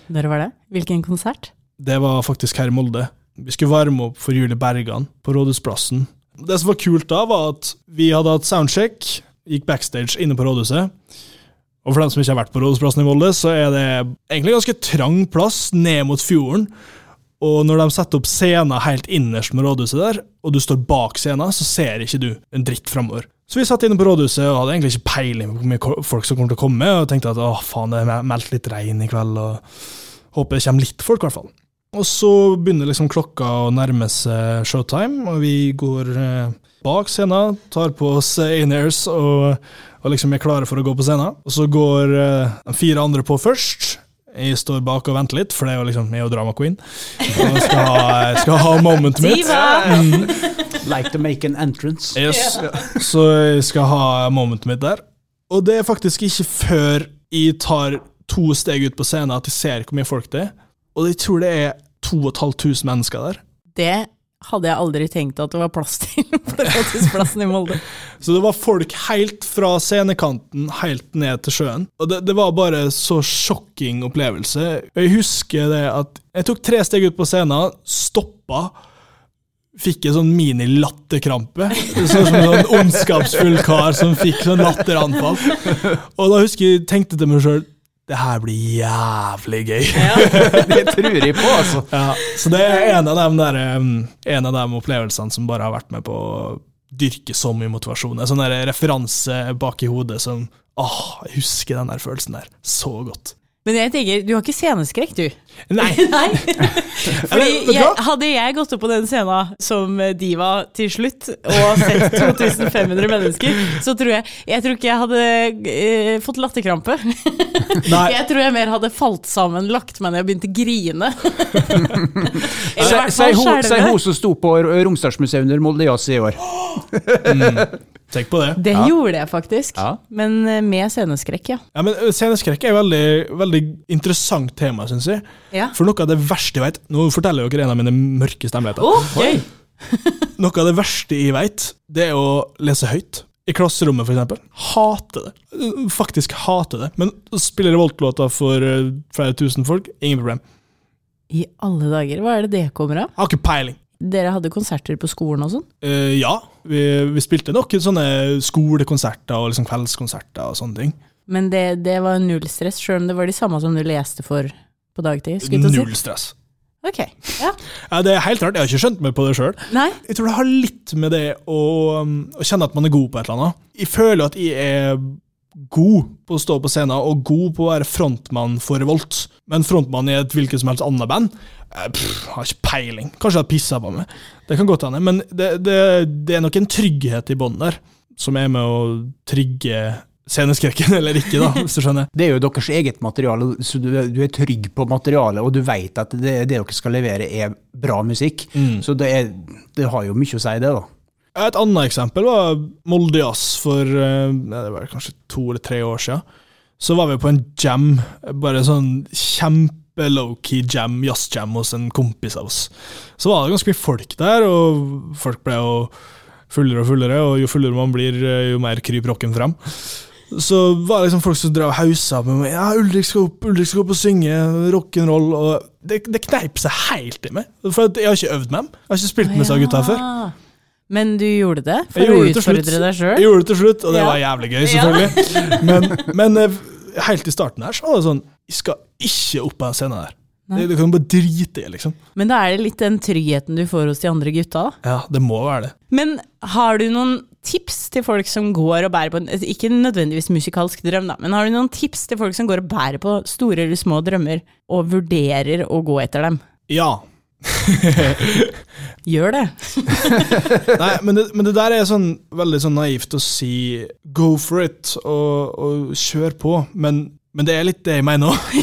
Når var det? Hvilken konsert? Det var faktisk her i Molde. Vi skulle varme opp for Julie Bergan på Rådhusplassen. Det som var kult da, var at vi hadde hatt soundcheck, gikk backstage inne på rådhuset. Og for dem som ikke har vært på Rådhusplassen i Molde, så er det egentlig ganske trang plass ned mot fjorden. Og når de setter opp scenen helt innerst med rådhuset der, og du står bak scenen, så ser ikke du en dritt framover. Så vi satt inne på rådhuset og hadde egentlig ikke peiling på hvor mye folk som kommer til å komme, og tenkte at å faen, det er meldt litt regn i kveld, og håper det kommer litt folk, i hvert fall. Og så begynner liksom klokka å nærme seg showtime, og vi går eh, bak scenen, tar på oss in-airs og, og liksom er klare for å gå på scenen. Og så går uh, de fire andre på først. Jeg står bak og venter litt, for det er jo liksom jeg og drama queen. Og jeg skal ha, jeg skal ha momentet mitt. Mm. Like to make an entrance. Yes. Så jeg skal ha momentet mitt der. Og det er faktisk ikke før jeg tar to steg ut på scenen at jeg ser hvor mye folk det er. Og jeg tror det er 2500 mennesker der. Det hadde jeg aldri tenkt at det var plass til <laughs> på Rådhusplassen i Molde. <laughs> Så det var folk helt fra scenekanten helt ned til sjøen. Og det, det var bare så sjokking opplevelse. Jeg husker det at jeg tok tre steg ut på scenen, stoppa, fikk en sånn mini-latterkrampe. Sånn som en sånn ondskapsfull kar som fikk sånn latteranfall. Og da husker jeg tenkte til meg sjøl det her blir jævlig gøy. <laughs> Det tror jeg på, altså. Ja, så det er en av, dem der, um, en av de opplevelsene som bare har vært med på å dyrke så mye motivasjon. En sånn referanse bak i hodet som Åh, jeg husker den der følelsen der så godt. Men jeg tenker, du har ikke sceneskrekk, du? Nei, <laughs> Nei. <laughs> Fordi jeg, hadde jeg gått opp på den scenen som diva til slutt, og sett <laughs> 2500 mennesker, så tror jeg Jeg tror ikke jeg hadde eh, fått latterkrampe. Jeg tror jeg mer hadde falt sammen, lagt meg ned og begynt å grine. Eller i hvert Si fall hun, si hun som sto på Romsdalsmuseet under Molde Jazz i år. <gasps> Tenk på det. Det Ja. gjorde jeg faktisk, Ja. men eh, med sceneskrekk, ja. Ja, men eh, Sceneskrekk er et veldig, veldig interessant tema, syns jeg. ja. For noe av det verste jeg vet Nå forteller jeg dere en av mine mørkeste hemmeligheter. Okay. <laughs> Noe av det verste jeg vet, det er å lese høyt. I klasserommet, eksempel. Hater det. Faktisk hater det. Men spiller revoltlåter for eh, flere tusen folk, ingen problem. I alle dager, hva er det det kommer av? Jeg har ikke peiling. Dere hadde konserter på skolen og sånn? Eh, ja, vi, vi spilte noen sånne skolekonserter og liksom kveldskonserter og sånne ting. Men det, det var null stress, sjøl om det var de samme som du leste for på dagtid? Null stress. Ok, ja. Ja, det er helt rart, jeg har ikke skjønt meg på det sjøl. Jeg tror det har litt med det å, um, å kjenne at man er god på et eller annet. Jeg føler at jeg er god på å stå på scenen, og god på å være frontmann for Revolt. Men frontmann i et hvilket som helst annet band? Eh, Pff, har ikke peiling. Kanskje jeg har pissa på meg. Det kan godt hende. Men det, det, det er nok en trygghet i bånn der, som er med å trigge sceneskrekken, <laughs> eller ikke, da, hvis du skjønner. Det er jo deres eget materiale, så du, du er trygg på materialet, og du vet at det, det dere skal levere er bra musikk. Mm. Så det, er, det har jo mye å si, det, da. Et annet eksempel var Molde Jazz for eh, det var kanskje to eller tre år siden. Så var vi på en jam, bare sånn kjempe low-key jam, jazzjam hos en kompis av oss. Så var det ganske mye folk der, og folk ble jo fullere og fullere, og jo fullere man blir, eh, jo mer kryper rocken fram. Så var det liksom folk som drev hausa med meg. Ja, Ulrik skal opp, Ulrik skal opp og synge rock'n'roll. Og det, det kneip seg helt i meg. For jeg har ikke øvd med dem. Jeg har ikke spilt med disse gutta før. Ja. Men du gjorde det for Jeg å utfordre deg Jeg gjorde det til slutt, og det Ja. var jævlig gøy, selvfølgelig. Men, <laughs> men eh, helt i starten her så var det sånn Jeg skal ikke opp på den scenen der. Det, det kan du bare drite i, liksom. Men da er det litt den tryggheten du får hos de andre gutta. da. Ja, det må være det. Men har du noen tips til folk som går og bærer på en Ikke nødvendigvis musikalsk drøm, da, men har du noen tips til folk som går og bærer på store eller små drømmer, og vurderer å gå etter dem? Ja. <laughs> Gjør det. <laughs> Nei, men det, men det der er sånn veldig sånn naivt å si go for it og, og kjør på, men, men det er litt det jeg mener òg.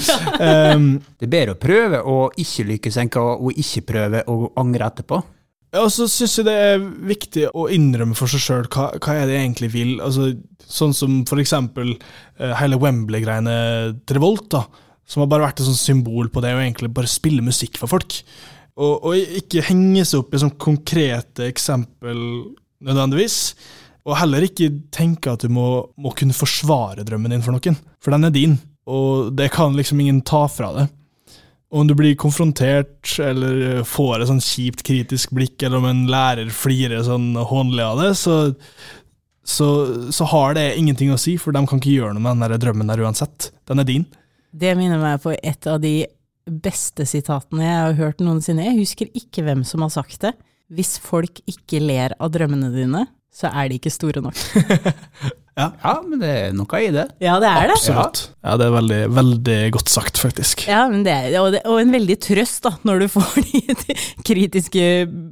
um, <laughs> Det er bedre å prøve å ikke lykkes enn å ikke prøve å angre etterpå. Ja, og så syns jeg det er viktig å innrømme for seg sjøl hva, hva er det jeg egentlig vil. Altså, sånn som for eksempel eh, hele Wembley-greiene til Revolt, da, som har bare vært et sånt symbol på det å egentlig bare spille musikk for folk. Og, og ikke henge seg opp i sånn konkrete eksempel nødvendigvis. Og heller ikke tenke at du må, må kunne forsvare drømmen din for noen, for den er din. Og det kan liksom ingen ta fra deg. Og om du blir konfrontert, eller får et sånn kjipt kritisk blikk, eller om en lærer flirer sånn hånlig av det, så, så, så har det ingenting å si, for de kan ikke gjøre noe med den der drømmen der uansett. Den er din. Det minner meg på et av de beste sitatene jeg har hørt noensinne. Jeg husker ikke hvem som har sagt det. Hvis folk ikke ler av drømmene dine, så er de ikke store nok. <laughs> Ja, men det er noe i det. Ja, det er det. Absolutt. Ja, det er veldig, veldig godt sagt, faktisk. Ja, men det er, og, det, og en veldig trøst da, når du får <laughs> de kritiske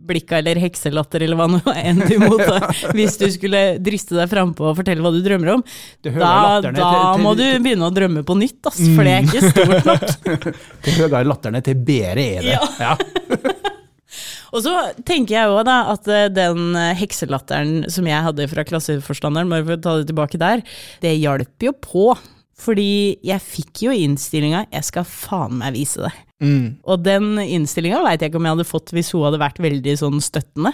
blikka eller hekselatter eller hva nå enn du mottar, <laughs> hvis du skulle driste deg frampå og fortelle hva du drømmer om. Du Da, da til- til- må du begynne å drømme på nytt, ass, for det er ikke stort nok. <laughs> Du hører latterne, til bedre er det. Ja. Ja. Og så tenker jeg òg at eh, den eh, hekselatteren som jeg hadde fra klasseforstanderen, bare for å ta det tilbake der, det hjalp jo på. Fordi jeg fikk jo innstillinga 'jeg skal faen meg vise det'. Mm. Og den innstillinga veit jeg ikke om jeg hadde fått hvis hun hadde vært veldig sånn støttende.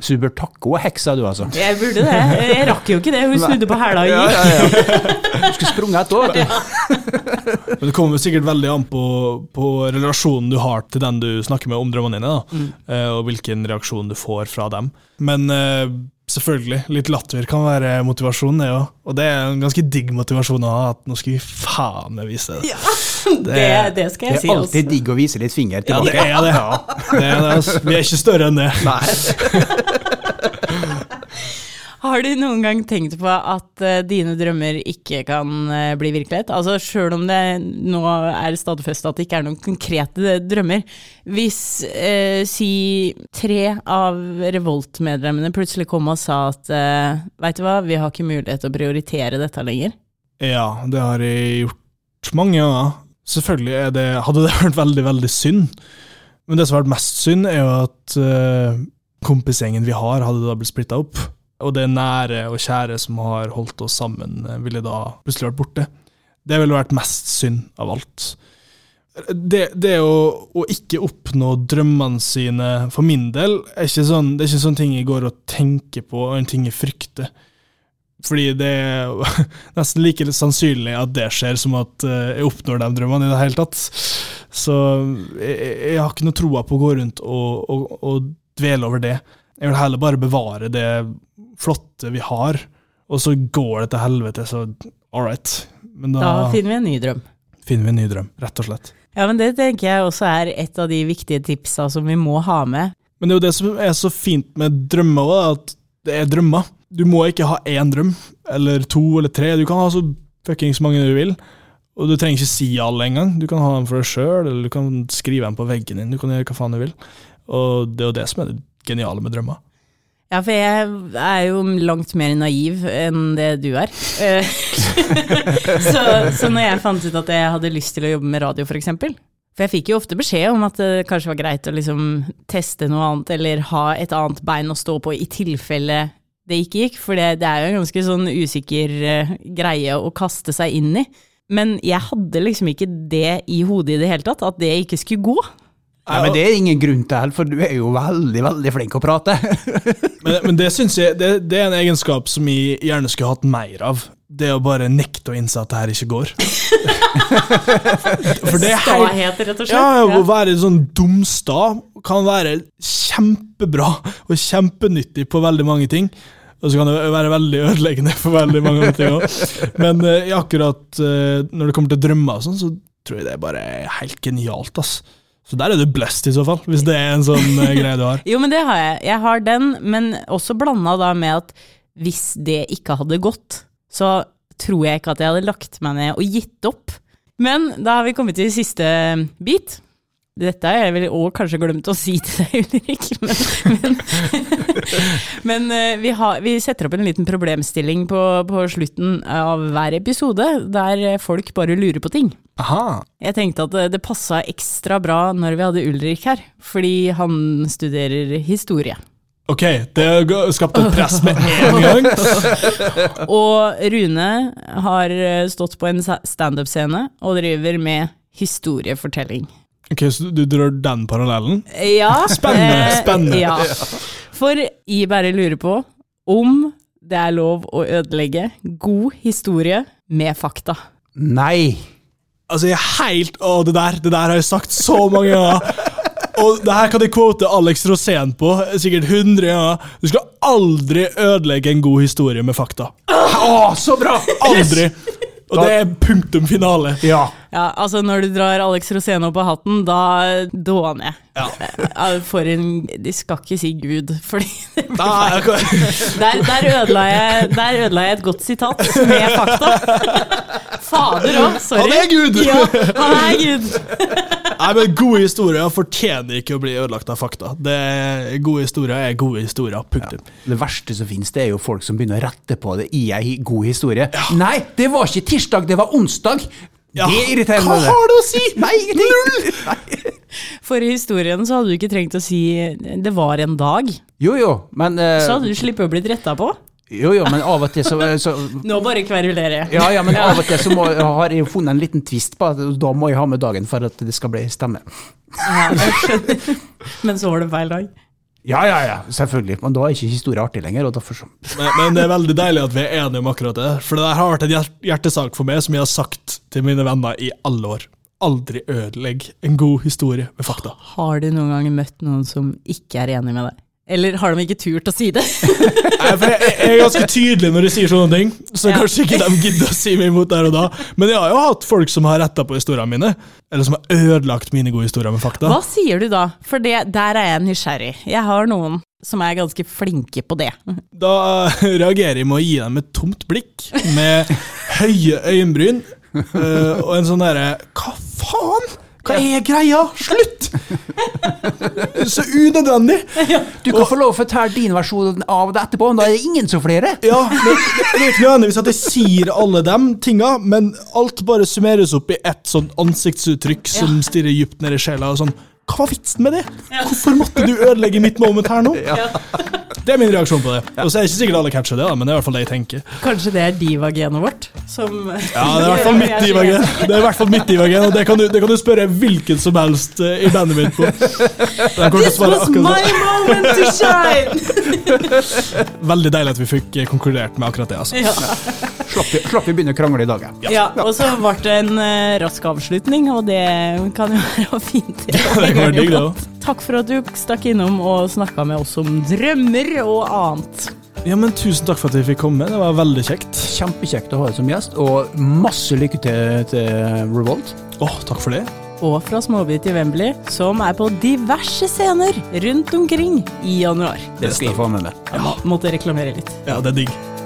Så du bør takke henne heksa, du, altså. Jeg burde det. Jeg rakk jo ikke det. Hun snudde på hæla og Ja, gikk. ja, ja. Du skulle sprunget etter henne. Men det kommer sikkert veldig an på, på relasjonen du har til den du snakker med om drømmene dine, da. Mm. og hvilken reaksjon du får fra dem. Men eh, selvfølgelig, litt latter kan være motivasjon, det òg. Og det er en ganske digg motivasjon å ha, at nå skal vi faen meg vise det. <laughs> Det, det skal Det jeg si. er Altså. alltid digg å vise litt finger Ja, det er det. det, er det altså. Vi er ikke større enn det. Nei. <laughs> Har du noen gang tenkt på at uh, dine drømmer ikke kan uh, bli virkelighet? Altså Sjøl om det nå er stadfestet at det ikke er noen konkrete drømmer. Hvis uh, si tre av Revolt-medlemmene plutselig kom og sa at uh, veit du hva, vi har ikke mulighet til å prioritere dette lenger. Ja, det har jeg gjort mange ganger. Selvfølgelig det, hadde det vært veldig, veldig synd. Men det som har vært mest synd, er jo at kompisgjengen vi har, hadde da blitt splitta opp. Og det nære og kjære som har holdt oss sammen, eh, ville da plutselig vært borte. Det ville vært mest synd av alt. Det, det å, å, ikke oppnå drømmene sine, for min del, er ikke sånn, det er ikke sånn ting jeg går og tenker på, og en ting jeg frykter. Fordi det er <laughs> nesten like sannsynlig at det skjer, som at eh, jeg oppnår de drømmene i det hele tatt. Så jeg, jeg har ikke noe troa på å gå rundt og, og, og dvele over det. Jeg vil heller bare bevare det flotte vi har, og så går det til helvete, så all right. Men da, da finner vi en ny drøm. Finner vi en ny drøm, rett og slett. Ja, men det tenker jeg også er et av de viktige tipsa som vi må ha med. Men det er jo det som er så fint med drømmer òg, at det er drømmer. Du må ikke ha én drøm, eller to eller tre. Du kan ha så fuckings mange du vil. Og du trenger ikke si alle engang. Du kan ha dem for deg sjøl, eller du kan skrive dem på veggen din. Du kan gjøre hva faen du vil. Og det er jo det som er det geniale med drømmer. Ja, for jeg er jo langt mer naiv enn det du er. Eh, <laughs> så, så når jeg fant ut at jeg hadde lyst til å jobbe med radio, f.eks. For, for jeg fikk jo ofte beskjed om at det kanskje var greit å liksom teste noe annet, eller ha et annet bein å stå på i tilfelle det ikke gikk. For det, det er jo en ganske sånn usikker uh, greie å kaste seg inn i. Men jeg hadde liksom ikke det i hodet i det hele tatt, at det ikke skulle gå. Nei, men Det er ingen grunn til, for du er jo veldig veldig flink å prate. <laughs> men, men, det synes jeg det, det, er en egenskap som jeg gjerne skulle hatt mer av. Det å bare nekte å innse at det her ikke går. <laughs> for det er Stahet, rett og slett. Ja, Å være sånn dumsta kan være kjempebra og kjempenyttig på veldig mange ting. Og så kan det være veldig ødeleggende for veldig mange andre ting òg. Men uh, akkurat uh, når det kommer til drømmer, og sånn, så tror jeg det er bare helt genialt. ass. Så der er du blessed, i så fall, hvis det er en sånn uh, <laughs> greie du har. jo, men det har jeg. Jeg har den, men også blanda da med at hvis det ikke hadde gått, så tror jeg ikke at jeg hadde lagt meg ned og gitt opp. Men da har vi kommet til siste bit. Dette har jeg vel òg kanskje glemt å si til deg, Ulrik. Men, men, <laughs> men eh, vi, har, vi, setter opp en liten problemstilling på, på, slutten av hver episode, der folk bare lurer på ting. Aha. Jeg tenkte at det, det passa ekstra bra når vi hadde Ulrik her, fordi han studerer historie. Ok, det skapte et press med en <laughs> gang. og Rune har stått på en standup-scene og driver med historiefortelling. Ok, Så du drar den parallellen? Ja. <laughs> Spennende! Eh, spennende. Ja. For jeg bare lurer på om det er lov å ødelegge god historie med fakta. Nei. Altså, jeg er helt Å, det der, det der har jeg sagt så mange ganger. Og det her kan jeg quote Alex Rosén på sikkert 100 ganger. Du skal aldri ødelegge en god historie med fakta. Å, så bra! Aldri. Og det er punktum finale. Ja. Ja. altså Når du drar Alex Rosén opp av hatten, da dåner jeg. Ja. For en De skal ikke si Gud, fordi der, der, ødela jeg, der ødela jeg et godt sitat med fakta. Fader òg, sorry. Han er Gud! Ja, han er Gud. Nei, men Gode historier fortjener ikke å bli ødelagt av fakta. Det, gode historier er gode historier. Punktum. Ja. Det verste som finnes, det er jo folk som begynner å rette på det i ei god historie. Ja. Nei, det var ikke tirsdag, det var onsdag! Ja, det irriterer meg. Hva har du å si?! Nei, ingenting! <laughs> For i historien så hadde du ikke trengt å si 'det var en dag'. Jo, jo, men uh, Så hadde du sluppet å bli retta på. Jo, jo, men av og til så, så <laughs> Nå bare kverulerer jeg. Ja, ja, men av og til så må, har jeg funnet en liten tvist på at da må jeg ha med dagen for at det skal bli stemme. Ja, men så var det feil dag? Ja, ja, ja, selvfølgelig. Men da er ikke historie artig lenger. og derfor så... Men, men, det er veldig deilig at vi er enige om akkurat det. For det der har vært en hjertesak for meg, som jeg har sagt til mine venner i alle år. Aldri ødelegg en god historie med fakta. Har du noen gang møtt noen som ikke er enig med deg? Eller har de ikke turt å si det? <laughs> Nei, for jeg, jeg er ganske tydelig når de sier sånne ting, så Ja. kanskje ikke de gidder å si meg imot der og da. Men jeg har jo hatt folk som har retta på historiene mine, eller som har ødelagt mine gode historier med fakta. Hva sier du da? For det, der er jeg nysgjerrig. Jeg har noen som er ganske flinke på det. Da reagerer jeg med å gi dem et tomt blikk, med høye øyenbryn, eh, og en sånn derre Hva faen? Hva er greia? Slutt! <laughs> Så unødvendig! Du kan få lov å fortelle din versjon av det etterpå, men da er det ingen som flere. Ja, men det det er ikke nødvendigvis at jeg sier alle de tinga, men alt bare summeres opp i ett sånn ansiktsuttrykk som stirrer dypt ned i sjela. og sånn, Hva var vitsen med det? Hvorfor måtte du ødelegge mitt moment her nå? <laughs> Det er min reaksjon på det. Og så er det ikke sikkert alle catcher det, da, men det er i hvert fall det jeg tenker. Kanskje det er divagenet vårt? Som Ja, Det er i hvert fall mitt divagen, Det er i hvert fall mitt divagen, og det kan, du, det kan du spørre hvilken som helst eh, i bandet mitt på. This was my moment to shine! <laughs> Veldig deilig at vi fikk eh, konkludert med akkurat det. altså. Ja. Slapp vi, slapp vi begynne å krangle i dag. ja. ja, og så ble det en uh, rask avslutning, og det kan jo være fint. <laughs> det kan være digg, det også. <laughs> Takk for at du stakk innom og snakka med oss om drømmer og annet. Ja, men Tusen takk for at vi fikk komme. Det var veldig kjekt. Kjempekjekt å ha deg som gjest, og masse lykke til til Revolt. Åh, takk for det. Og fra Småbit i Wembley, som er på diverse scener rundt omkring i januar. Det skal jeg få med meg. Jeg må, måtte reklamere litt. Ja, det er digg.